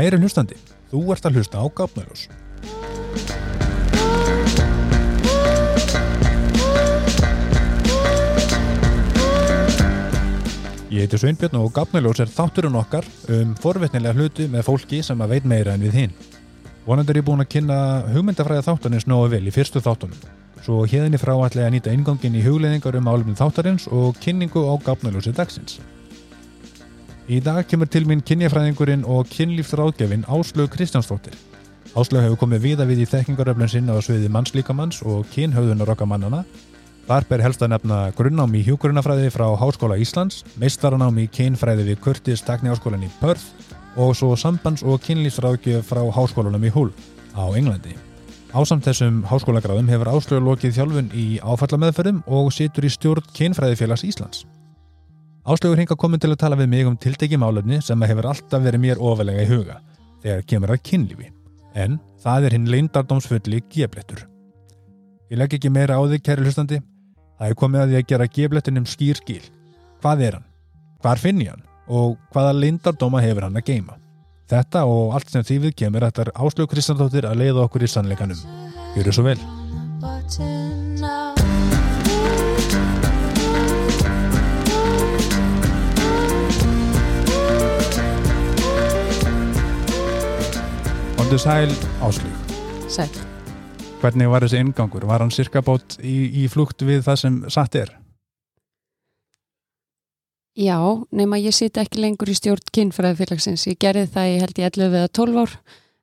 Kæri hlustandi, þú ert að hlusta á Gápnaljós. Ég heiti Sveinbjörn og Gápnaljós er þátturinn okkar um forvetnilega hluti með fólki sem að veit meira en við hinn. Vonandi er ég búin að kynna hugmyndafræða þáttanins nógu vel í fyrstu þáttunum. Svo hérðinni frá ætla ég að nýta ingangin í hugleðingar um álumni þáttarins og kynningu á Gápnaljósi dagsins. Í dag kemur til minn kynjafræðingurinn og kynlífsráðgefin Áslög Kristjánsdóttir. Áslög hefur komið viða við í þekkingaröflun sinna á sviði mannslíkamanns og kynhauðunar okkar mannana. Þar ber helst að nefna grunnám í hjúkurunafræði frá Háskóla Íslands, meistaranám í kynfræði við Kurtis Tekniáskólan í Perth og svo sambands- og kynlífsráðgjöf frá Háskólanum í Hull á Englandi. Ásamt þessum háskólagráðum hefur Áslög lokið þjálfun í áfallameðferðum og situr í stjórn kynfræðifélags Íslands. Áslögur hinga komin til að tala við mig um tiltekki málefni sem hefur alltaf verið mér ofalega í huga þegar kemur að kynlífi. En það er hinn leindardómsfulli geblettur. Ég legg ekki meira á þig, kæri hlustandi. Það er komið að því að gera geblettunum skýr skil. Hvað er hann? Hvar finn ég hann? Og hvaða leindardóma hefur hann að geima? Þetta og allt sem því við kemur ættar Áslög Kristjánsdóttir að leiða okkur í sannleikanum. Gjöru svo vel. Hóndu sæl Áslög. Sæl. Hvernig var þessi ingangur? Var hann cirka bót í, í flukt við það sem satt er? Já, nema ég siti ekki lengur í stjórn kynfræðifélagsins. Ég gerði það ég held ég 11 eða 12 ár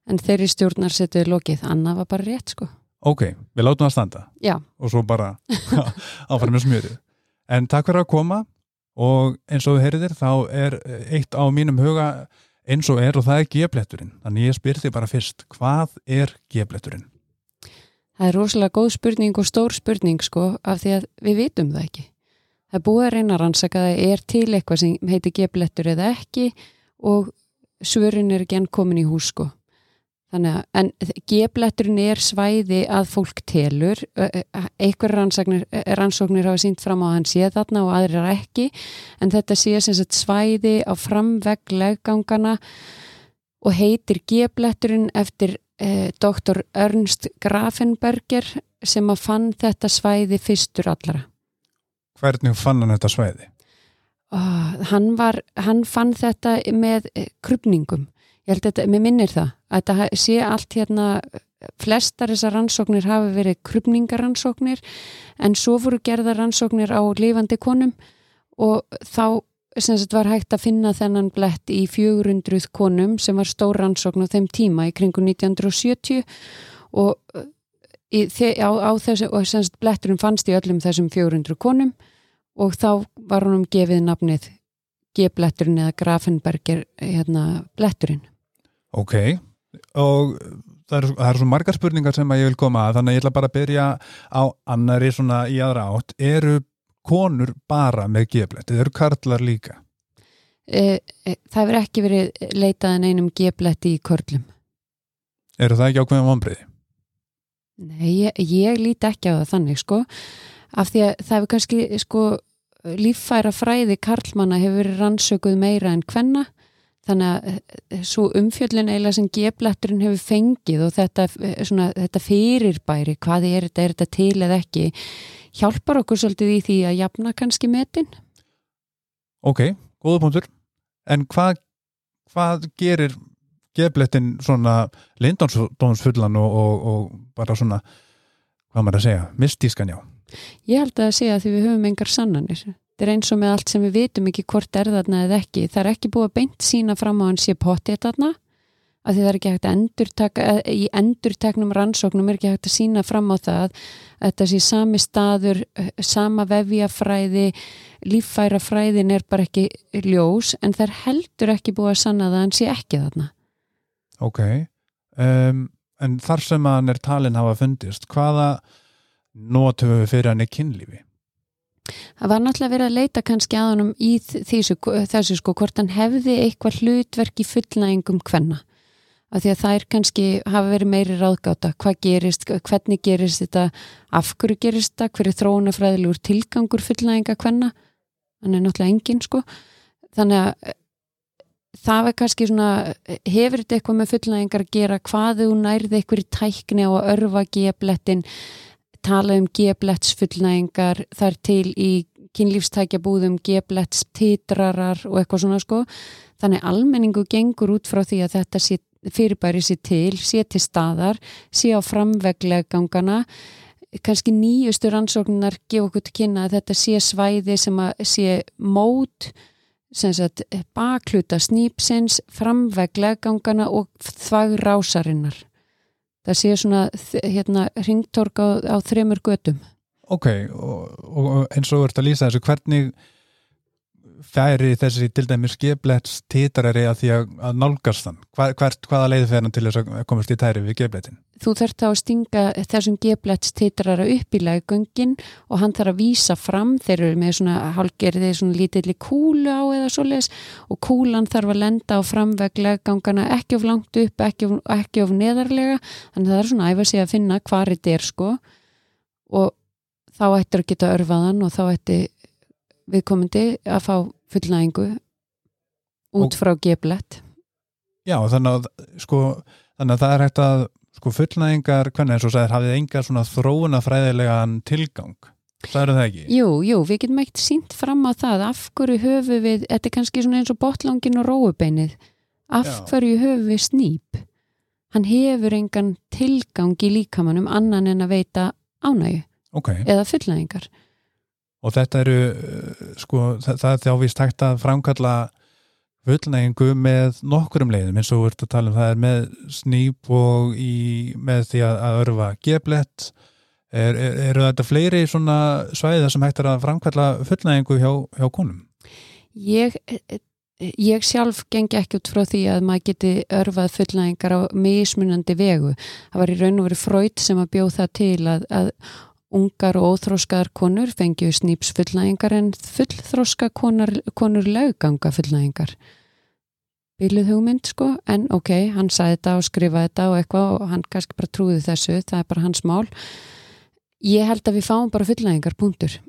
en þeirri stjórnar setið lokið. Annað var bara rétt sko. Ok, við látum það standa Já, og svo bara áfram með smjörið. En takk fyrir að koma og eins og þú heyrir þá er eitt á mínum huga eins og er og það er gebletturinn. Þannig ég spyr þig bara fyrst, hvað er gebletturinn? það er rosalega góð spurning og stór spurning sko af því að við vitum það ekki. Það búið að reyna að rannsaka það er til eitthvað sem heitir geblettur eða ekki og svörin er ekki enn komin í hús sko. Þannig að, en gebletturinn er svæði að fólk telur, einhver rannsóknir hafa sínt fram á að hann sé þarna og aðrir ekki, en þetta sé sem sagt svæði á framvegg leggangana og heitir gebletturinn eftir eh, doktor Ernst Grafenberger sem að fann þetta svæði fyrstur allara. Hvernig fann hann þetta svæði? Oh, hann, var, hann fann þetta með eh, krupningum. Ég held að þetta, mér minnir það, að þetta sé allt hérna, flestar þessar rannsóknir hafi verið krupningarannsóknir en svo voru gerða rannsóknir á lifandi konum og þá sem sagt var hægt að finna þennan blett í 400 konum sem var stór rannsókn á þeim tíma í kringu 1970 og, í, á, á þessu, og sem sagt bletturinn fannst í öllum þessum 400 konum og þá var honum gefið nafnið G-bletturinn eða Grafenberger hérna, bletturinn. Ok, og það eru er svo margar spurningar sem að ég vil koma að þannig að ég ætla bara að byrja á annari svona í aðra átt. Eru konur bara með G-blett? Eru karlar líka? E, e, það hefur ekki verið leitað en einum G-bletti í körlum. Eru það ekki ákveðum vonbreiði? Nei, ég, ég líti ekki á það þannig sko, af því að það hefur kannski sko líffæra fræði karlmanna hefur verið rannsökuð meira en hvenna þannig að svo umfjöllin eila sem geflætturinn hefur fengið og þetta, svona, þetta fyrirbæri hvað er þetta, er þetta til eða ekki hjálpar okkur svolítið í því að jafna kannski metin? Ok, góða punktur. En hvað, hvað gerir geflættin svona lindónsfullan og, og, og bara svona hvað maður að segja, mistískan já? Ég held að segja að því við höfum engar sannanir. Þetta er eins og með allt sem við vitum ekki hvort er þarna eða ekki. Það er ekki búið að beint sína fram á hann sé pottið þarna að því það er ekki hægt að endurtaka, í endurteknum rannsóknum er ekki hægt að sína fram á það að þetta sé sami staður, sama vefjafræði, líffærafræðin er bara ekki ljós en það er heldur ekki búið að sanna það að hann sé ekki þarna. Ok, um, en þar sem hann er talin hafa fundist, hvaða við fyrir hann í kynlífi? Það var náttúrulega verið að leita kannski að honum í þessu, þessu sko hvort hann hefði eitthvað hlutverk í fullnægingum hvenna af því að það er kannski hafa verið meiri ráðgáta. Hvað gerist, hvernig gerist þetta? Af hverju gerist þetta, hverju þróunafræðilegur tilgangur fullnæginga hvenna hann er náttúrulega engin sko. Þannig að það var kannski svona hefur þetta eitthvað með fullnæðingar að gera? Hvað þú nærði eitthvað í tækni að örfa geblettin tala um gebletts fullnæðingar þar til í kynlífstækjabúðum gebletts titrarar og eitthvað svona sko. Þannig almenningu gengur út frá því að þetta sé, fyrirbæri sé til sé til staðar, sé á framveglega gangana kannski nýjustu rannsóknar gefa okkur til kynna að þetta sé svæði sem að sé mót bakluta snýpsins framveglega gangana og þvag rásarinnar það sé svona hérna ringtork á, á þremur götum Ok, og, og eins og verður að lýsa þessu, hvernig færi þessi til dæmis geflets títarari að því að, að nálgast þann? Hva, hvert, hvaða leiði fer hann til þess að komast í tæri við gefletin? Þú þurft að stinga þessum geflets títarara upp í laggöngin og hann þarf að vísa fram, þeir eru með svona hálgerði svona lítilli kúlu á eða svoleiðis og kúlan þarf að lenda á framveg laggangana ekki of langt upp, ekki of, ekki of neðarlega, þannig það er svona æfa sig að finna hvað þetta er sko. Og þá ættir að geta örfaðan og þá ætti viðkomandi að fá fullnæðingu út frá geblett Já, þannig að sko, þannig að það er hægt að sko fullnæðingar, hvernig eins og sæðir hafið enga svona þróunafræðilegan tilgang Sæður það ekki? Jú, jú, við getum ekkert sínt fram á það af hverju höfu við, þetta er kannski svona eins og botlangin og róubeinið af Já. hverju höfu við snýp hann hefur engan tilgang í líkamannum annan en að veita ánægu okay. eða fullnæðingar og þetta eru uh, sko, það, það er þjávist hægt að framkalla fullnægingu með nokkurum leiðum eins og við ertum að tala um það er með snýp og í, með því að, að örfa geblett er, er, eru þetta fleiri svona svæðið sem hægt er að framkalla fullnægingu hjá, hjá konum? Ég, ég sjálf gengi ekki út frá því að maður geti örfað fullnægingar á mismunandi vegu. Það var í raun og verið fröyt sem að bjóð það til að, að Ungar og óþróskaðar konur fengju snýps fullnægingar en fullþróska konur, konur lögganga fullnægingar. Bíluð hugmynd sko, en ok, hann saði þetta og skrifaði þetta og eitthvað og hann kannski bara trúði þessu, það er bara hans mál. Ég held að við fáum bara fullnægingar, punktur.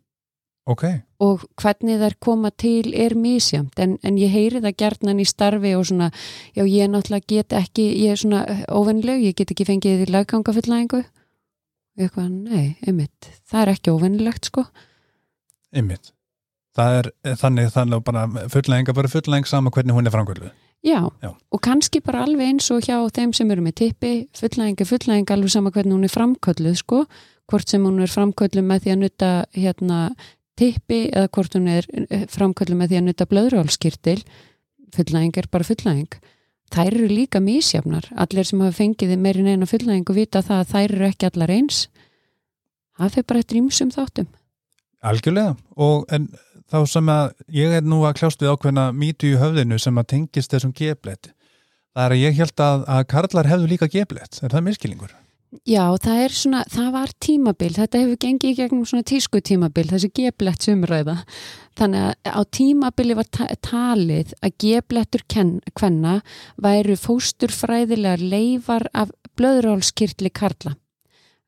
Ok. Og hvernig þær koma til er mísjamt, en, en ég heyri það gertnan í starfi og svona, já ég náttúrulega get ekki, ég er svona óvennileg, ég get ekki fengið í lögganga fullnægingu eitthvað, nei, einmitt. Það er ekki óvinnilegt sko. Einmitt. Það er þannig þannig bara fulllenga bara fulllenga sama hvernig hún er framkvöldu já, Já, og kannski bara alveg eins og hjá þeim sem eru með tippi fulllenga, fulllenga alveg sama hvernig hún er framkvöldu sko, hvort sem hún er framkvöldu með því að nutta hérna tippi eða hvort hún er eh, framkvöldu með því að nutta blöðrálskirtil fulllenga er bara fulllenga þær eru líka mísjafnar allir sem hafa fengið meirinn eina fullnæðingu vita það að þær eru ekki allar eins. Það fyrir bara eftir ímsum þáttum. Algjörlega. Og en þá sem að ég er nú að kljást við ákveðna mítu í höfðinu sem að tengist þessum geflet það er að ég held að, að karlar hefðu líka geflet, er það miskilingur? Já, það er svona, það var tímabil, þetta hefur gengið í gegnum svona tísku tímabil, þessi geblett sumræða. Þannig að á tímabili var ta talið að geblettur kvenna væru fósturfræðilega leifar af blöðrálskirtli karla.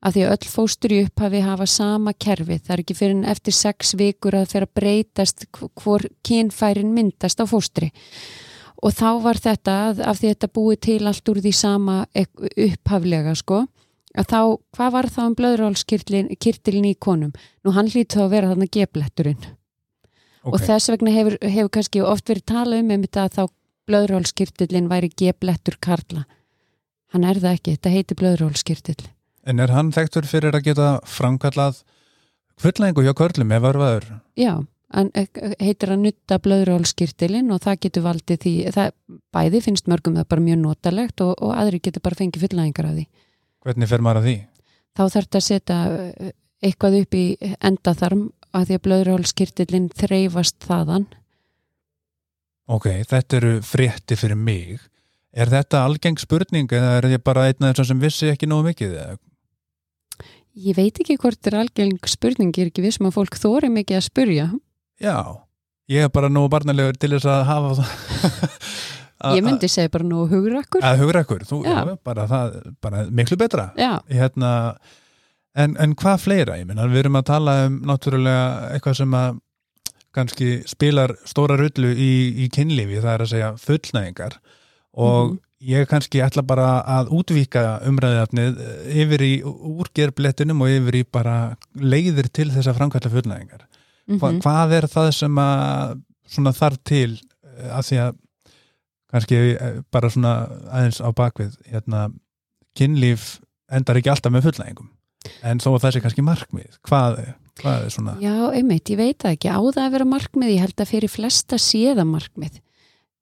Af því að öll fóstur í upphafi hafa sama kerfi, það er ekki fyrir en eftir sex vikur að fyrir að breytast hvor kynfærin myndast á fóstri. Og þá var þetta, af því að þetta búið til allt úr því sama upphaflega sko, að þá, hvað var það um blöðrálskirtilin í konum? Nú hann hlýtti þá að vera þarna gebletturinn okay. og þess vegna hefur, hefur kannski oft verið talað um um þetta að þá blöðrálskirtilin væri geblettur karla hann er það ekki, þetta heiti blöðrálskirtil En er hann þekktur fyrir að geta framkallað fulllengu hjá körlum ef örfaður? Já, hann heitir að nutta blöðrálskirtilin og það getur valdið því, það bæði finnst mörgum það bara mjög notalegt og, og aðri getur bara fengið fulllengar af því Hvernig fer maður að því? Þá þarf þetta að setja eh, eitthvað upp í endaþarm að því að blöðurhólskirtillin þreyfast þaðan. Ok, þetta eru frétti fyrir mig. Er þetta algeng spurning eða er þetta bara einn af þessum sem vissi ekki nógu mikið? Ég veit ekki hvort þetta er algeng spurning, ég er ekki vissum að fólk þóri mikið að spurja. Já, ég er bara nógu barnalegur til þess að hafa það Ég myndi segja bara nú hugrakkur að hugrakkur, þú, já. Já, bara, það, bara miklu betra hérna, en, en hvað fleira, ég minna við erum að tala um náttúrulega eitthvað sem að kannski spilar stóra rullu í, í kynlífi, það er að segja fullnæðingar og ég kannski ætla bara að útvíka umræðafnið yfir í úrgerblettunum og yfir í bara leiðir til þess að framkvæmla fullnæðingar. Hva, Mhm. Hvað er það sem að svona þarf til eh, að því að kannski eh, bara svona aðeins á bakvið hérna, kynlíf endar ekki alltaf með fullnæðingum en þó að það sé kannski markmið hvað, hvað er svona Já, einmitt, ég veit það ekki. Á það að vera markmið, ég held að fyrir flesta séða markmið.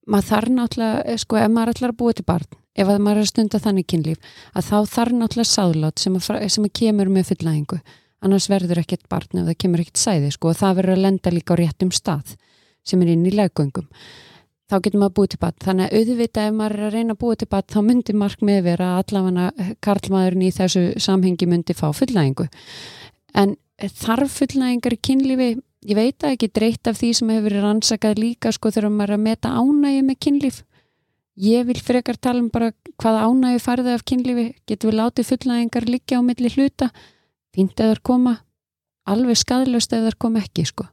Maður þarf náttúrulega, sko, ef maður ætlar að búa til barn, ef að maður er að stunda þannig kynlíf, að þá þarf náttúrulega sáðlát sem, sem kemur með fullæðingu. Annars verður ekkert barn ef það kemur ekkert sæði, sko, og það verður að lenda líka á réttum stað sem er inn í leggöngum. Þá getur maður búið til barn. Þannig að auðvitað ef maður er að reyna að búið til barn, þá myndi markmið vera að allavega karlmaðurinn í þessu samhengi myndi fá fullæðingu. En þarf fullnæðingar í kynlífi? Ég veit það ekki dreitt af því sem hefur verið rannsakað líka sko þegar maður er að meta ánægi með kynlíf. Ég vil frekar tala um bara hvað ánægi farið af kynlífi. Getur við látið fullnæðingar liggja á milli hluta? Fínt eða koma. Alveg skadlust eða koma ekki sko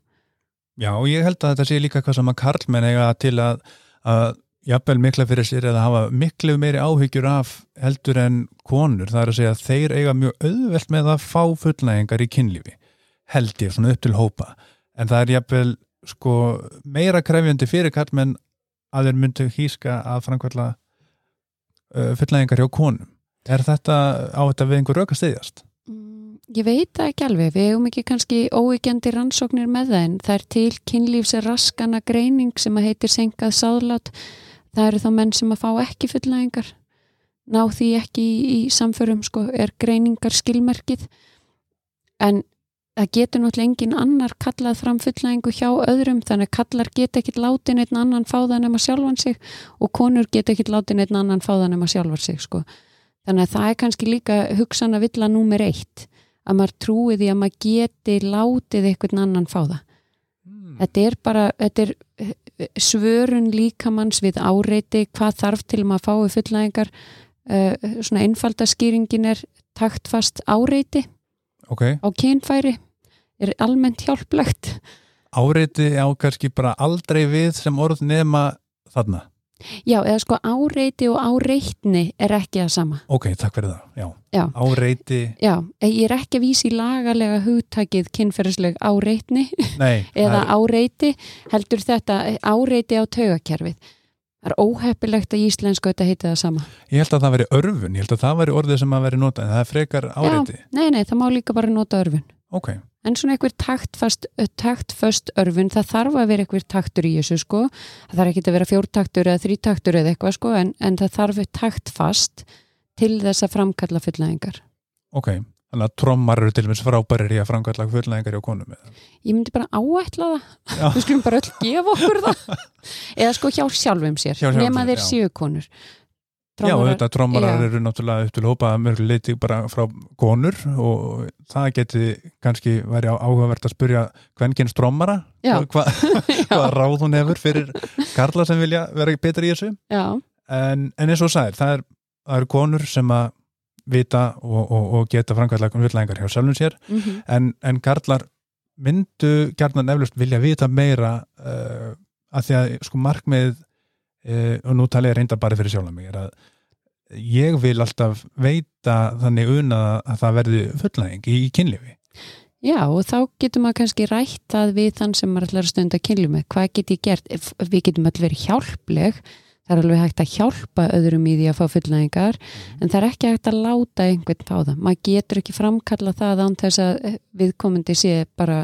Já, ég held að þetta sé líka hvað sem að karlmenn eiga til að, að jafnvel mikla fyrir sér eða hafa miklu meiri áhyggjur af heldur en konur, það er að segja að þeir eiga mjög auðvelt með að fá fullnægingar í kynlífi, held ég svona upp til hópa, en það er jafnvel sko meira krefjandi fyrir karlmenn að þeir myndu híska að framkvæmla uh, fullnægingar hjá konum. Er þetta á þetta við einhver rauk að stiðjast? Ég veit það ekki alveg, við hefum ekki kannski óíkjandi rannsóknir með það en það er til kynlífsraskana greining sem að heitir senkað sáðlát. Það eru þá menn sem að fá ekki fullnæðingar ná því ekki í, í samförum sko, er greiningar skilmerkið en það getur náttúrulega engin annar kallað fram fullnæðingu hjá öðrum þannig að kallar geta ekkit látin einn annan fá það nema sjálfan sig og konur geta ekkit látin einn annan fá það nema sjálfan sig sko. þannig að það er kannski líka hugsana villa númer eitt að maður trúi því að maður geti látið einhvern annan fá það. Þetta er bara þetta er eh, svörun líkamanns við áreiti hvað þarf til maður fái fullnæðingar uh, svona einfaldaskýringin er taktfast áreiti Ok, á kynfæri er almennt hjálplegt. Áreiti á kannski bara aldrei við sem orð nema þarna. Já, eða sko áreiti og áreitni er ekki það sama Ok, takk fyrir það, já. Já. Áreiti, já, ég er ekki að vísi lagalega hugtakið kynferðisleg áreitni nei, eða er- áreiti heldur þetta áreiti á taugakerfið það er óheppilegt að íslensku þetta heiti það sama ég held að það veri örfun, ég held að það veri orðið sem að veri notað, en það er frekar áreiti. nei, nei, það má líka bara nota örfun Ok, en svona einhver taktfast, taktföst örfun, það þarf að vera einhver taktur í þessu sko, það þarf ekki að vera fjórtaktur eða þrítaktur eða eitthvað sko en, en það þarf taktfast til þess að framkalla fullnæðingar ok. Þannig að trommar eru til dæmis frábærir í að framkvæmla fullnæðingar hjá konum. eða? ég myndi bara áætla það við skulum bara öll gefa okkur það eða sko hjá sjálfum sér nema þeir já. séu konur Já, Trommarar- þetta trommarar eru náttúrulega upp til hópa að mörgu leiti bara frá konur og það geti kannski væri áhugavert að spurja kvenkins trommara Já. hva, hvað ráð hún hefur fyrir karla sem vilja vera betri í þessu. En, en eins og sæðir, það, er, eru konur sem að vita og, og, og geta framkvæmlega villæðingar hjá sjálfum sér. Mm en, en karlar myndu gjarnan eflust vilja vita meira uh, að því að sko markmið uh, og nú tala ég reynda bara fyrir sjálf mig er að ég vil alltaf veita þannig una að það verði fullnæðing í kynlífi Já, og þá getur maður kannski rætt að við þann sem maður ætlar að stunda kynlu með. Hvað get ég gert? Ef- Við getum allir verið hjálpleg. Það er alveg hægt að hjálpa öðrum í því að fá fullnæðingar, en það er ekki hægt að láta einhvern fá það. Maður getur ekki framkalla það án þess að eh, viðkomandi sé bara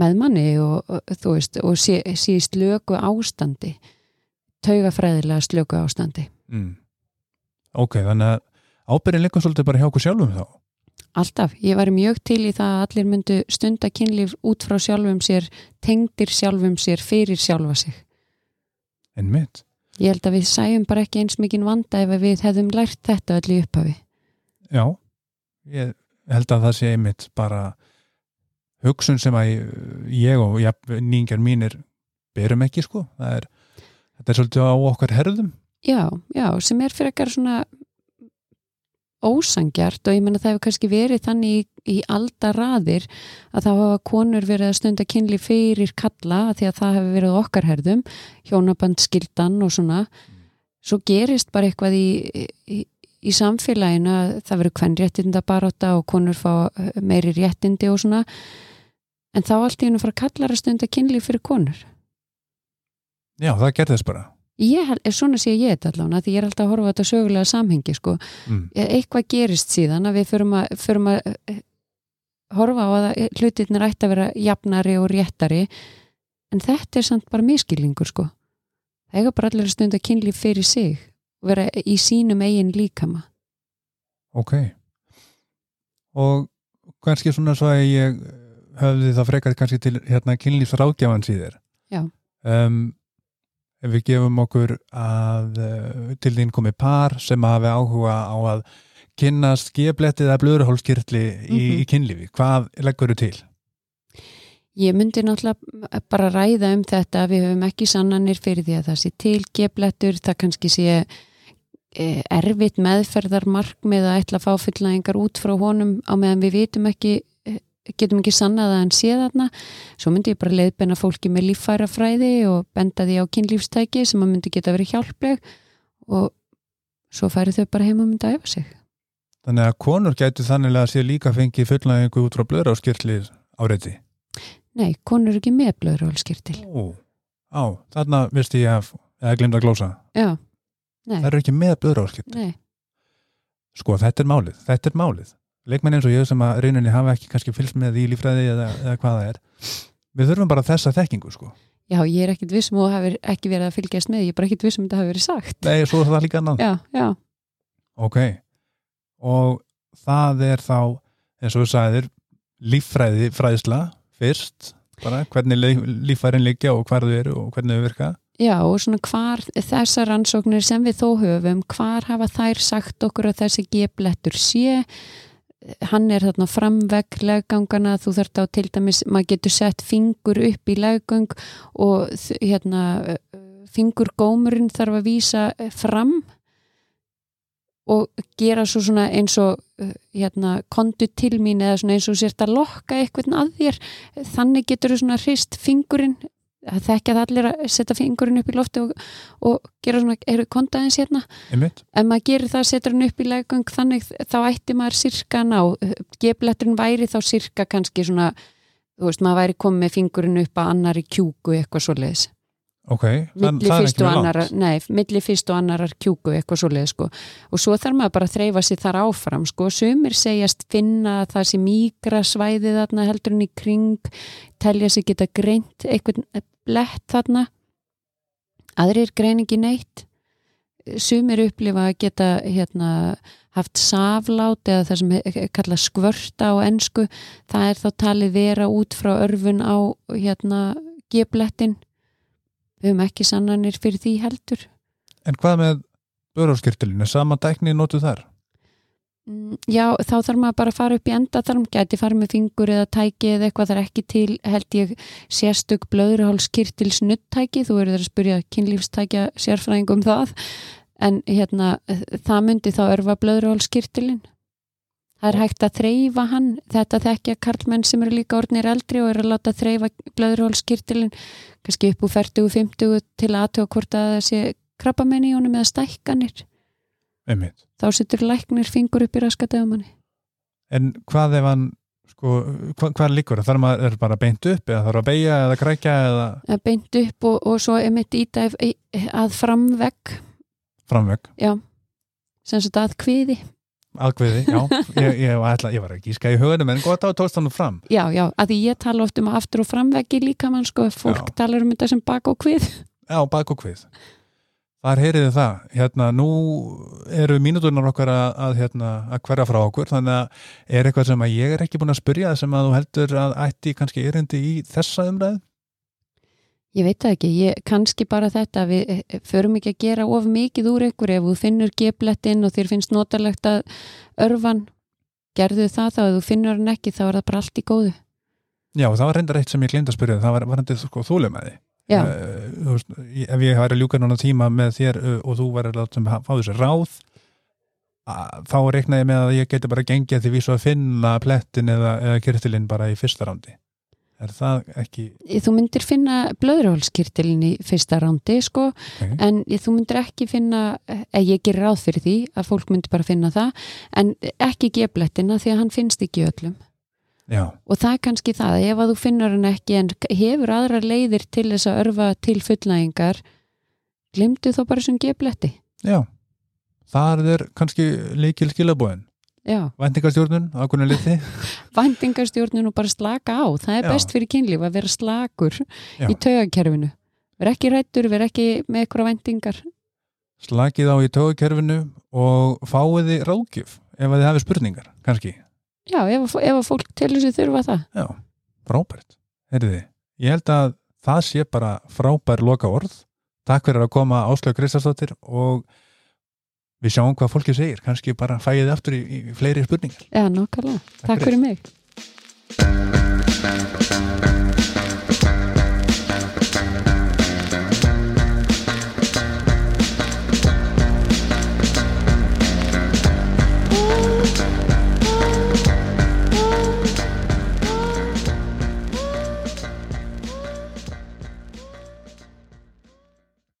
með manni og, og og sé, sé í slöku ástandi. Taugafræðilega slöku ástandi. mm. ok, þannig að ábyrðin leikur svolítið bara hjá okkur sjálfum þá Alltaf. Ég var mjög til í það að allir myndu stunda kynlíf út frá sjálfum sér, tengdir sjálfum sér, fyrir sjálfa sig. en mitt Ég held að við sæjum bara ekki eins mikið vanda ef við hefðum lært þetta öll í upphafi. já, ég held að það sé einmitt bara hugsun sem að ég og ja, nýngar mínir berum ekki sko það er, þetta er svolítið á okkar herðum. Já, já, sem er fyrir ekkar svona ósangjart og ég menna það hefur kannski verið þannig í, í aldaraðir að það hafa konur verið að stunda kynli fyrir kalla því að það hefur verið okkar herðum, hjónaband skildan og svona. Svo gerist bara eitthvað í, í, í samfélaginu að það verið hvern réttinda baróta og konur fá eh, meiri réttindi og svona. En þá allt í hennu fara kallar að stunda kynli fyrir konur Já, það gerðist bara ég, held- svona sé ég þetta allavega því ég er alltaf að horfa á þetta sögulega samhengi sko. mm. eitthvað gerist síðan að við förum að, förum að eh, horfa á að hlutirnir ætti að vera jafnari og réttari en þetta er samt bara miskilningur sko það eiga bara allir að stunda kynlíf fyrir sig og vera í sínum eigin líkama Ok og kannski svona svo að ég höfði það frekar kannski til hérna kynlífsráðgjafan síðir Já. um, ef við gefum okkur að uh, til þín komi par sem hafi áhuga á að kynnast geflettið eða blöðurhólskirtli í, Mhm. í kynlífi, hvað leggur þú til? Ég myndi náttúrulega bara ræða um þetta við höfum ekki sannanir fyrir því að það sé til geflettur, það kannski sé eh, erfitt meðferðarmarkmið að ætla að fá fullnæðingar út frá honum á meðan við vitum ekki eh, getum ekki sannað að hann sé þarna svo myndi ég bara leiðbenna fólki með líffærafræði og benda því á kynlífstæki sem að myndi geta verið hjálpleg og svo færi þau bara heim og myndi að efa sig Þannig að konur gætu þannig að sé líka fengið fullnægingu út frá blöðurhólskirtli áreiti. Nei, konur eru ekki með blöðurhólskirtil Ó, á, þarna veist ég að, eða glemt að glósa, Já, nei, það eru ekki með blöðurhólskirtli. nei Sko, þetta er málið, þetta er málið. Leikmenn eins og ég sem að rauninni hafa ekki kannski fylgst með í lífræði eða, eða hvað það er. Við þurfum bara þessa þekkingu, sko. Já, ég er ekkit vissum og hafi ekki verið að fylgjast með, ég er bara ekkit vissum að þetta hafi verið sagt. Nei, svo er það líka annan. Já, já, Ok. Og það er þá, eins og við sagðir, líffræði fræðsla fyrst, bara hvernig lí- líffærin liggja og hvar þau eru og hvernig þau virka. já og svona hvar þessar rannsóknir sem við þó höfum, hvar hafa þær sagt okkur að þessi geblettur sé, hann er þarna framvegg leggangana, þú þarft á til dæmis, maður getur sett fingur upp í leggang og hérna fingurgómurinn þarf að vísa fram og gera svo svona eins og uh, hérna, kondu til mín eða svona eins og sért að lokka eitthvað að þér. Þannig getur þú svona hrist fingurinn það þekkja það allir að setja fingurinn upp í lofti og, og gera svona, eru kontaðins hérna? Einmitt? ef maður gerir það, setur hann upp í legung þannig þá ætti maður sirka ná gefletturinn væri þá sirka kannski svona, þú veist, maður væri komið fingurinn upp að annari kjúku eitthvað svoleiðis. Ok, þann, milli það er fyrst milli fyrst og annarar kjúku eitthvað svoleið sko. og svo þarf maður bara að þreyfa sér þar áfram sko. sumir segjast finna að það sé mýgra svæði þarna heldur en í kring telja sér geta greint eitthvað blett þarna. Aðrir greiningi neitt. Sumir upplifa að geta hérna, haft saflát eða það sem kallað skvörta á ensku. Það er þá talið vera út frá örfun á hérna, geblettin við höfum ekki sannanir fyrir því heldur. En hvað með börjárskirtilinu, sama dækni notuð þar? Mm, Já, þá þarf maður bara að fara upp í enda þarf maður gæti fara með fingur eða tæki eða eitthvað það er ekki til, held ég sérstök blöðurhálskirtils nuttæki þú verður að spyrja kynlífstækja sérfræðing um það. En hérna, það myndi þá örfa blöðurhálskirtilin það er hægt að þreyfa hann. Þetta þekkja karlmenn sem eru líka orðnir eldri og eru að láta þreyfa blöðurhálskirtilin kannski upp úr 40-50 til aðtöga hvort að það sé krabbamenn í honum eða stækkanir. Einmitt. þá setur læknir fingur upp í raskatöfumanni En hvað ef hann, sko, hvað, hvað líkur? Þarf maður er bara beint upp eða þarf að beigja eða krækja eða? Beint upp og, og svo er mitt íta að framvegg. Framvegg, já, sem sagt að kviði aðkveði, já. Ég, ég, ætla, ég var ekki í hugunum en gott á nú fram. já, já, að því ég tala oft um aftur og framveggi líka mann sko, fólk Já. talar um þetta sem bak og kvið Já, bak og hvið. Þar heyriði það. Hérna, nú eru mínúturnar okkar að, að, hérna, að hverja frá okkur, þannig að er eitthvað sem að ég er ekki búin að spyrja sem að þú heldur að ætti kannski erindi í þessa umræðu? Ég veit það ekki, ég, kannski bara þetta við eh, förum ekki að gera of mikið úr ykkur ef þú finnur geblettinn og þér finnst notalegt að örfan gerðu það þá, ef þú finnur hann ekki þá er það bara allt í góðu. Já, það var reyndar eitt sem ég glemt að spyrja, það var, var reyndar sko, þúlumæði. já, Eh, veist, ef ég væri að ljúka núna tíma með þér uh, og þú væri að láta sem fá þessi ráð að, þá reiknaði með að ég geti bara gengið því vísu að finna plettin eða, eða kyrtilinn bara í fyrsta rándi er það ekki Þú myndir finna blöðrólskirtilin í fyrsta rándi sko okay. en þú myndir ekki finna eða ég gerir ráð fyrir því að fólk myndir bara finna það en ekki geflettina því að hann finnst ekki öllum. Já, og það er kannski það, ef að þú finnur hann ekki en hefur aðra leiðir til þess að örfa til fullnægingar glemdu þá bara sem gefletti já. Þar er kannski líkil skilabóðin Já, væntingastjórnun, ákveðinu liti væntingarstjórnun og bara slaka á það er Já. best fyrir kynlíf að vera slakur Já. í taugakerfinu vera ekki rættur, vera ekki með eitthvað væntingar slakið á í tóðkerfinu og fáið þið ráðgjöf ef að þið hafið spurningar, kannski Já, ef, ef að fólk telur sér þurfa það Já, frábært. Heyrði, ég held að það sé bara frábær loka orð. Takk fyrir að koma Áslaug Kristjánsdóttir og við sjáum hvað fólkið segir, kannski bara fæðið aftur í, í fleiri spurningar. Já, nokkarlega, takk, takk fyrir mig.